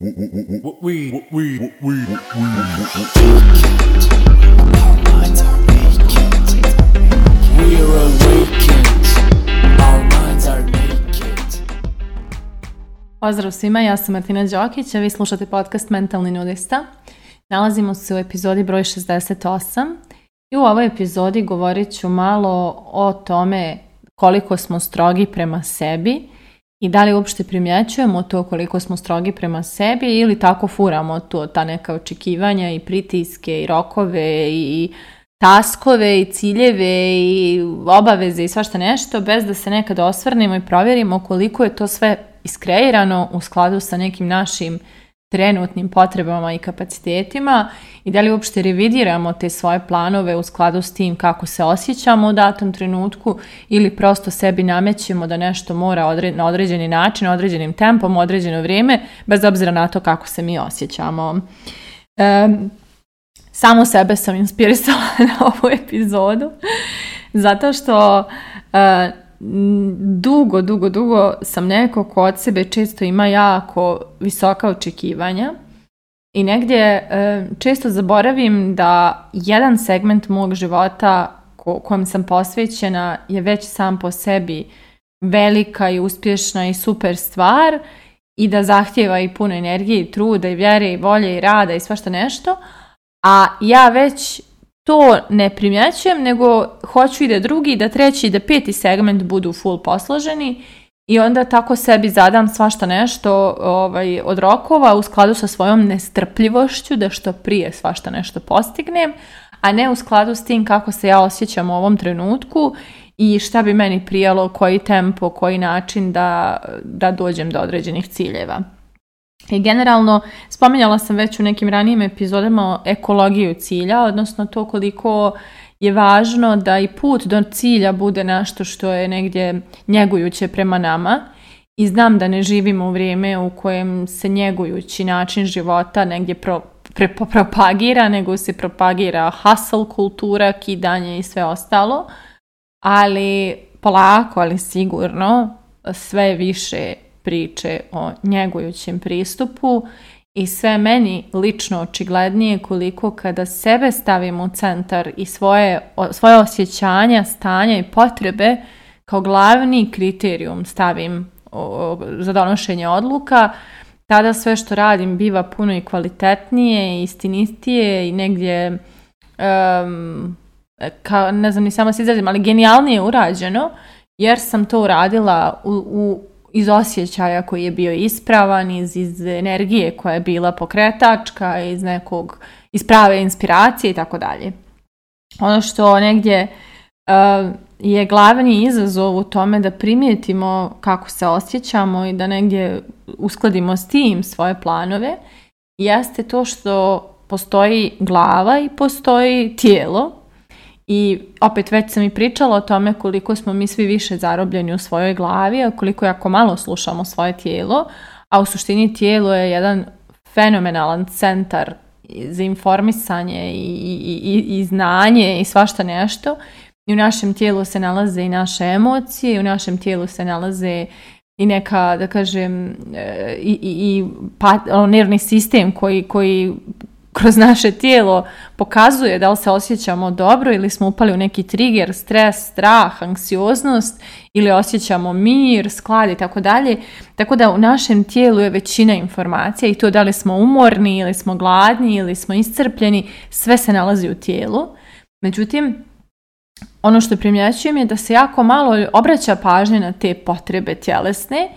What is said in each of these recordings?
We, Pozdrav svima, ja sam Martina Đokić, a vi slušate podcast Mentalni nudista. Nalazimo se u epizodi broj 68 i u ovoj epizodi govorit ću malo o tome koliko smo strogi prema sebi, i da li uopće primjećujemo to koliko smo strogi prema sebi ili tako furamo to, ta neka očekivanja i pritiske i rokove i taskove i ciljeve i obaveze i svašta nešto bez da se nekad osvrnemo i provjerimo koliko je to sve iskreirano u skladu sa nekim našim trenutnim potrebama i kapacitetima i da li uopšte revidiramo te svoje planove u skladu s tim kako se osjećamo u datom trenutku ili prosto sebi namećemo da nešto mora na određeni način, određenim tempom, određeno vrijeme, bez obzira na to kako se mi osjećamo. samo sebe sam inspirisala na ovu epizodu, zato što e, dugo, dugo, dugo sam neko ko od sebe često ima jako visoka očekivanja i negdje e, često zaboravim da jedan segment mog života kojem sam posvećena je već sam po sebi velika i uspješna i super stvar i da zahtjeva i puno energije i truda i vjere i volje i rada i svašta nešto, a ja već to ne primjećujem, nego hoću i da drugi, da treći, da peti segment budu full posloženi i onda tako sebi zadam svašta nešto ovaj, od rokova u skladu sa svojom nestrpljivošću da što prije svašta nešto postignem, a ne u skladu s tim kako se ja osjećam u ovom trenutku i šta bi meni prijalo, koji tempo, koji način da, da dođem do određenih ciljeva generalno, spominjala sam već u nekim ranijim epizodama ekologiju cilja, odnosno to koliko je važno da i put do cilja bude nešto što je negdje njegujuće prema nama. I znam da ne živimo u vrijeme u kojem se njegujući način života negdje propagira, nego se propagira hustle kultura, kidanje i sve ostalo. Ali polako, ali sigurno, sve više priče o njegujućem pristupu i sve meni lično očiglednije koliko kada sebe stavim u centar i svoje, svoje osjećanja, stanja i potrebe kao glavni kriterijum stavim za donošenje odluka, tada sve što radim biva puno i kvalitetnije i istinistije i negdje um, ne znam ni samo se izrazim, ali genijalnije urađeno jer sam to uradila u, u iz osjećaja koji je bio ispravan, iz, iz energije koja je bila pokretačka, iz nekog, iz prave inspiracije i tako dalje. Ono što negdje eh, je glavni izazov u tome da primijetimo kako se osjećamo i da negdje uskladimo s tim svoje planove, jeste to što postoji glava i postoji tijelo i opet već sam i pričala o tome koliko smo mi svi više zarobljeni u svojoj glavi, a koliko jako malo slušamo svoje tijelo, a u suštini tijelo je jedan fenomenalan centar za informisanje i, i, i, i znanje i svašta nešto. I u našem tijelu se nalaze i naše emocije, i u našem tijelu se nalaze i neka, da kažem, e, i, i, i pa, ono, nervni sistem koji, koji kroz naše tijelo pokazuje da li se osjećamo dobro ili smo upali u neki trigger, stres, strah, anksioznost ili osjećamo mir, sklad i tako dalje. Tako da u našem tijelu je većina informacija i to da li smo umorni ili smo gladni ili smo iscrpljeni, sve se nalazi u tijelu. Međutim, ono što primjećujem je da se jako malo obraća pažnje na te potrebe tjelesne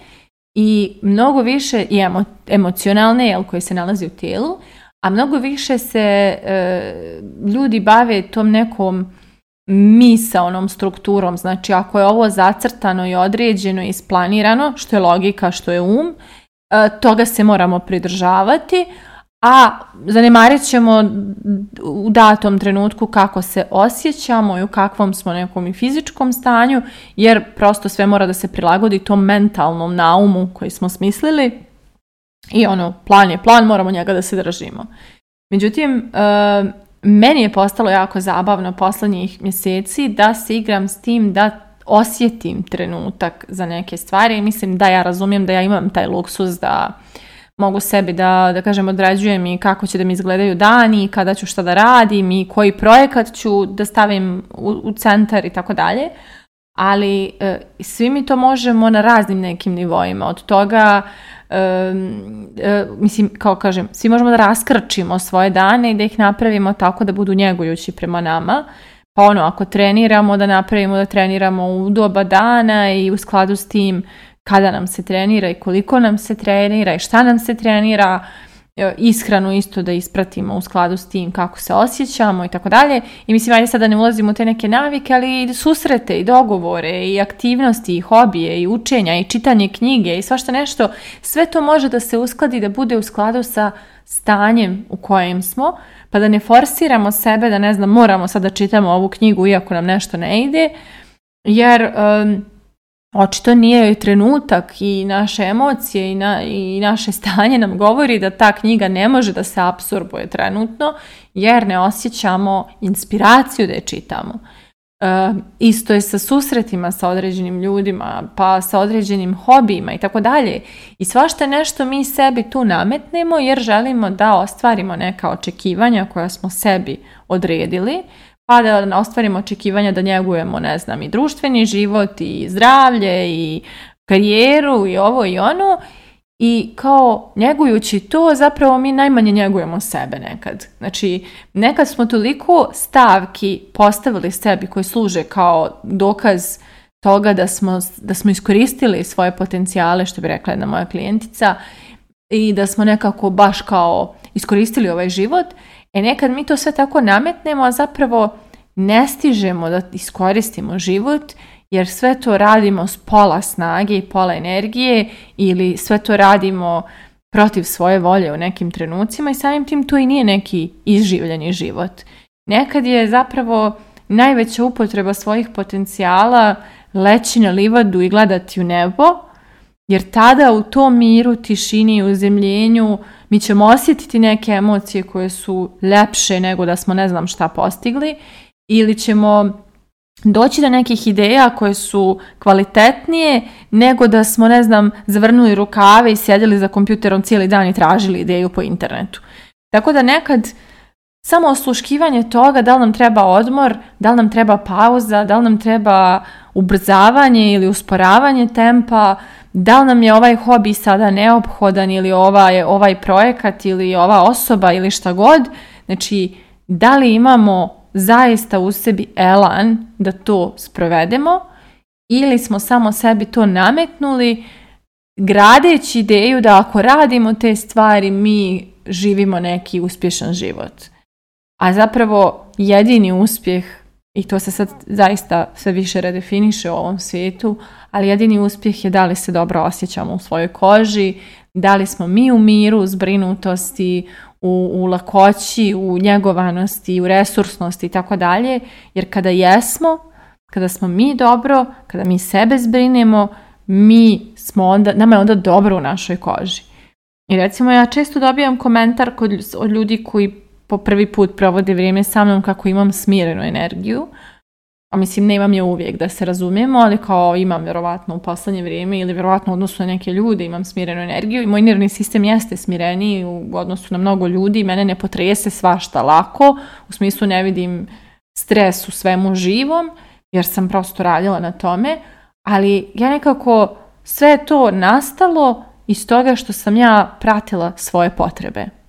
i mnogo više i emo, emocionalne jel, koje se nalazi u tijelu, a mnogo više se e, ljudi bave tom nekom misaonom strukturom. Znači, ako je ovo zacrtano i određeno i isplanirano, što je logika, što je um, e, toga se moramo pridržavati, a zanemarit ćemo u datom trenutku kako se osjećamo i u kakvom smo nekom i fizičkom stanju, jer prosto sve mora da se prilagodi tom mentalnom naumu koji smo smislili i ono, plan je plan, moramo njega da se držimo. Međutim, eh, meni je postalo jako zabavno poslednjih mjeseci da se igram s tim da osjetim trenutak za neke stvari i mislim da ja razumijem da ja imam taj luksus da mogu sebi da, da kažem, odrađujem i kako će da mi izgledaju dani, kada ću šta da radim i koji projekat ću da stavim u, centar i tako dalje. Ali eh, svi mi to možemo na raznim nekim nivoima. Od toga E, mislim, kao kažem, svi možemo da raskrčimo svoje dane i da ih napravimo tako da budu njegujući prema nama. Pa ono, ako treniramo, da napravimo da treniramo u doba dana i u skladu s tim kada nam se trenira i koliko nam se trenira i šta nam se trenira ishranu isto da ispratimo u skladu s tim kako se osjećamo i tako dalje. I mislim, ajde sada ne ulazimo u te neke navike, ali i susrete i dogovore i aktivnosti i hobije i učenja i čitanje knjige i svašta nešto, sve to može da se uskladi da bude u skladu sa stanjem u kojem smo, pa da ne forsiramo sebe da ne znam, moramo sada čitamo ovu knjigu iako nam nešto ne ide, jer Očito nije joj trenutak i naše emocije i, naše stanje nam govori da ta knjiga ne može da se apsorbuje trenutno jer ne osjećamo inspiraciju da je čitamo. E, isto je sa susretima sa određenim ljudima, pa sa određenim hobijima i tako dalje. I svašta nešto mi sebi tu nametnemo jer želimo da ostvarimo neka očekivanja koja smo sebi odredili pa da ostvarimo očekivanja da njegujemo, ne znam, i društveni život, i zdravlje, i karijeru, i ovo i ono. I kao njegujući to, zapravo mi najmanje njegujemo sebe nekad. Znači, nekad smo toliko stavki postavili sebi koji služe kao dokaz toga da smo, da smo iskoristili svoje potencijale, što bi rekla jedna moja klijentica, i da smo nekako baš kao iskoristili ovaj život E nekad mi to sve tako nametnemo, a zapravo ne stižemo da iskoristimo život jer sve to radimo s pola snage i pola energije ili sve to radimo protiv svoje volje u nekim trenucima i samim tim to i nije neki izživljeni život. Nekad je zapravo najveća upotreba svojih potencijala leći na livadu i gledati u nebo, jer tada u tom miru, tišini i uzemljenju mi ćemo osjetiti neke emocije koje su lepše nego da smo ne znam šta postigli ili ćemo doći do nekih ideja koje su kvalitetnije nego da smo, ne znam, zavrnuli rukave i sjedili za kompjuterom cijeli dan i tražili ideju po internetu. Tako da nekad samo osluškivanje toga da li nam treba odmor, da li nam treba pauza, da li nam treba ubrzavanje ili usporavanje tempa, da li nam je ovaj hobi sada neophodan ili ovaj, ovaj projekat ili ova osoba ili šta god, znači da li imamo zaista u sebi elan da to sprovedemo ili smo samo sebi to nametnuli gradeći ideju da ako radimo te stvari mi živimo neki uspješan život. A zapravo jedini uspjeh i to se sad zaista sve više redefiniše u ovom svijetu, ali jedini uspjeh je da li se dobro osjećamo u svojoj koži, da li smo mi u miru, u zbrinutosti, u, lakoći, u njegovanosti, u resursnosti i tako dalje, jer kada jesmo, kada smo mi dobro, kada mi sebe zbrinemo, mi smo onda, nama je onda dobro u našoj koži. I recimo ja često dobijam komentar kod, od ljudi koji po prvi put provode vrijeme sa mnom kako imam smirenu energiju. A mislim, ne imam je uvijek da se razumijemo, ali kao imam vjerovatno u poslednje vrijeme ili vjerovatno u odnosu na neke ljude imam smirenu energiju i moj nervni sistem jeste smireniji u odnosu na mnogo ljudi i mene ne potrese svašta lako, u smislu ne vidim stres u svemu živom, jer sam prosto radila na tome, ali ja nekako sve to nastalo iz toga što sam ja pratila svoje potrebe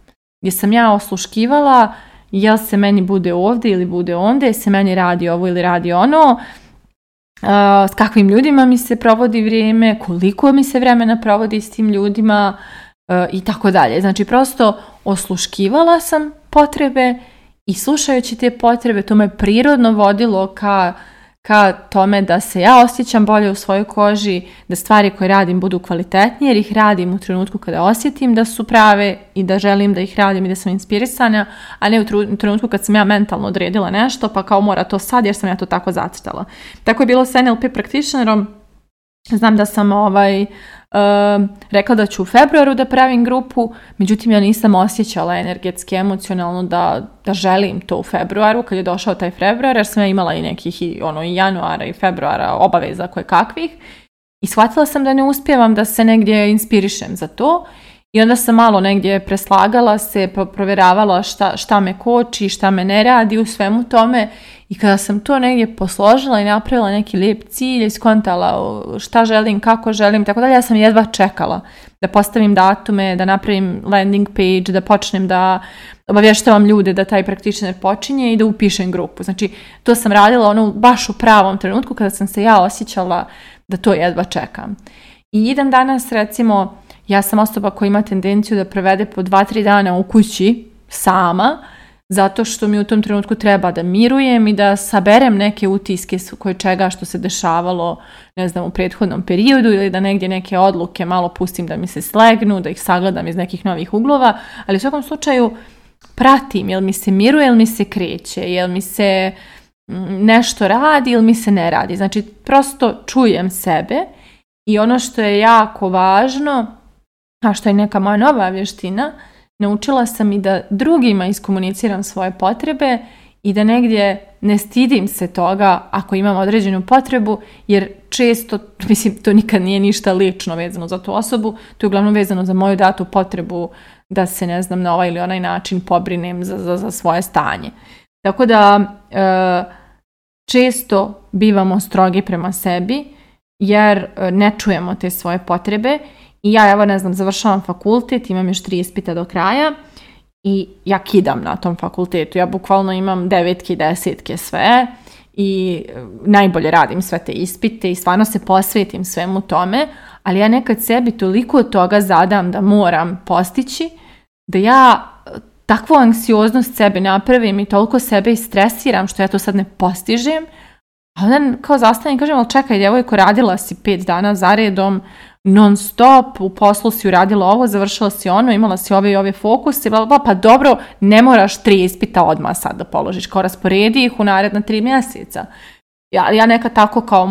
gdje sam ja osluškivala jel se meni bude ovdje ili bude onda, jel se meni radi ovo ili radi ono, uh, s kakvim ljudima mi se provodi vrijeme, koliko mi se vremena provodi s tim ljudima uh, i tako dalje. Znači prosto osluškivala sam potrebe i slušajući te potrebe to me prirodno vodilo ka ka tome da se ja osjećam bolje u svojoj koži, da stvari koje radim budu kvalitetnije jer ih radim u trenutku kada osjetim da su prave i da želim da ih radim i da sam inspirisana, a ne u trenutku kad sam ja mentalno odredila nešto pa kao mora to sad jer sam ja to tako zacrtala. Tako je bilo s NLP practitionerom. Znam da sam ovaj, e, rekla da ću u februaru da pravim grupu, međutim ja nisam osjećala energetski, emocionalno da, da želim to u februaru, kad je došao taj februar, jer sam ja imala i nekih i, ono, i januara i februara obaveza koje kakvih. I shvatila sam da ne uspjevam da se negdje inspirišem za to i onda sam malo negdje preslagala se, provjeravala šta, šta me koči, šta me ne radi u svemu tome i kada sam to negdje posložila i napravila neki lijep cilj, skontala šta želim, kako želim, tako dalje, ja sam jedva čekala da postavim datume, da napravim landing page, da počnem da obavještavam ljude da taj praktičner počinje i da upišem grupu. Znači, to sam radila ono baš u pravom trenutku kada sam se ja osjećala da to jedva čekam. I idem danas recimo ja sam osoba koja ima tendenciju da prevede po 2-3 dana u kući sama, zato što mi u tom trenutku treba da mirujem i da saberem neke utiske koje čega što se dešavalo, ne znam, u prethodnom periodu ili da negdje neke odluke malo pustim da mi se slegnu, da ih sagledam iz nekih novih uglova, ali u svakom slučaju pratim, jel mi se miruje, jel mi se kreće, jel mi se mm, nešto radi ili mi se ne radi. Znači, prosto čujem sebe i ono što je jako važno a što je neka moja nova vještina, naučila sam i da drugima iskomuniciram svoje potrebe i da negdje ne stidim se toga ako imam određenu potrebu, jer često, mislim, to nikad nije ništa lično vezano za tu osobu, to je uglavnom vezano za moju datu potrebu da se, ne znam, na ovaj ili onaj način pobrinem za, za, svoje stanje. Tako da e, često bivamo strogi prema sebi jer e, ne čujemo te svoje potrebe i ja evo ne znam, završavam fakultet, imam još tri ispita do kraja i ja kidam na tom fakultetu. Ja bukvalno imam devetke i desetke sve i e, najbolje radim sve te ispite i stvarno se posvetim svemu tome, ali ja nekad sebi toliko toga zadam da moram postići, da ja e, takvu anksioznost sebe napravim i toliko sebe istresiram što ja to sad ne postižem, a onda kao zastanem i kažem, ali čekaj, djevojko, radila si pet dana zaredom, non stop, u poslu si uradila ovo, završila si ono, imala si ove i ove fokuse, bla, pa dobro, ne moraš tri ispita odmah sad da položiš, kao rasporedi ih u naredna tri mjeseca. Ja, ja neka tako kao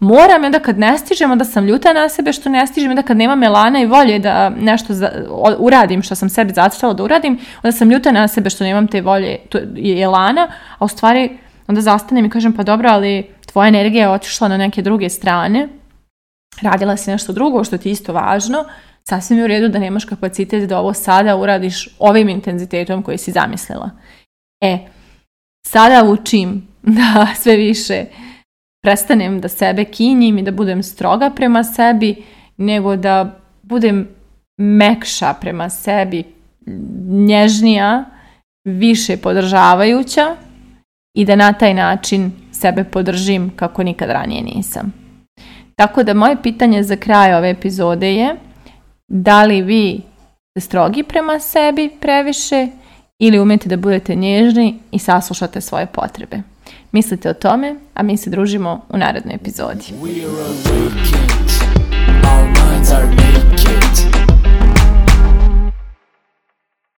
moram, onda kad ne stižem, onda sam ljuta na sebe što ne stižem, onda kad nema melana i volje da nešto uradim što sam sebi zacrtala da uradim, onda sam ljuta na sebe što nemam te volje je elana, a u stvari onda zastanem i kažem pa dobro, ali tvoja energija je otišla na neke druge strane, radila si nešto drugo što ti je isto važno, sasvim je u redu da nemaš kapacitet da ovo sada uradiš ovim intenzitetom koji si zamislila. E, sada učim da sve više prestanem da sebe kinjim i da budem stroga prema sebi, nego da budem mekša prema sebi, nježnija, više podržavajuća i da na taj način sebe podržim kako nikad ranije nisam. Tako da moje pitanje za kraj ove epizode je da li vi ste strogi prema sebi previše ili umijete da budete nježni i saslušate svoje potrebe. Mislite o tome, a mi se družimo u narednoj epizodi.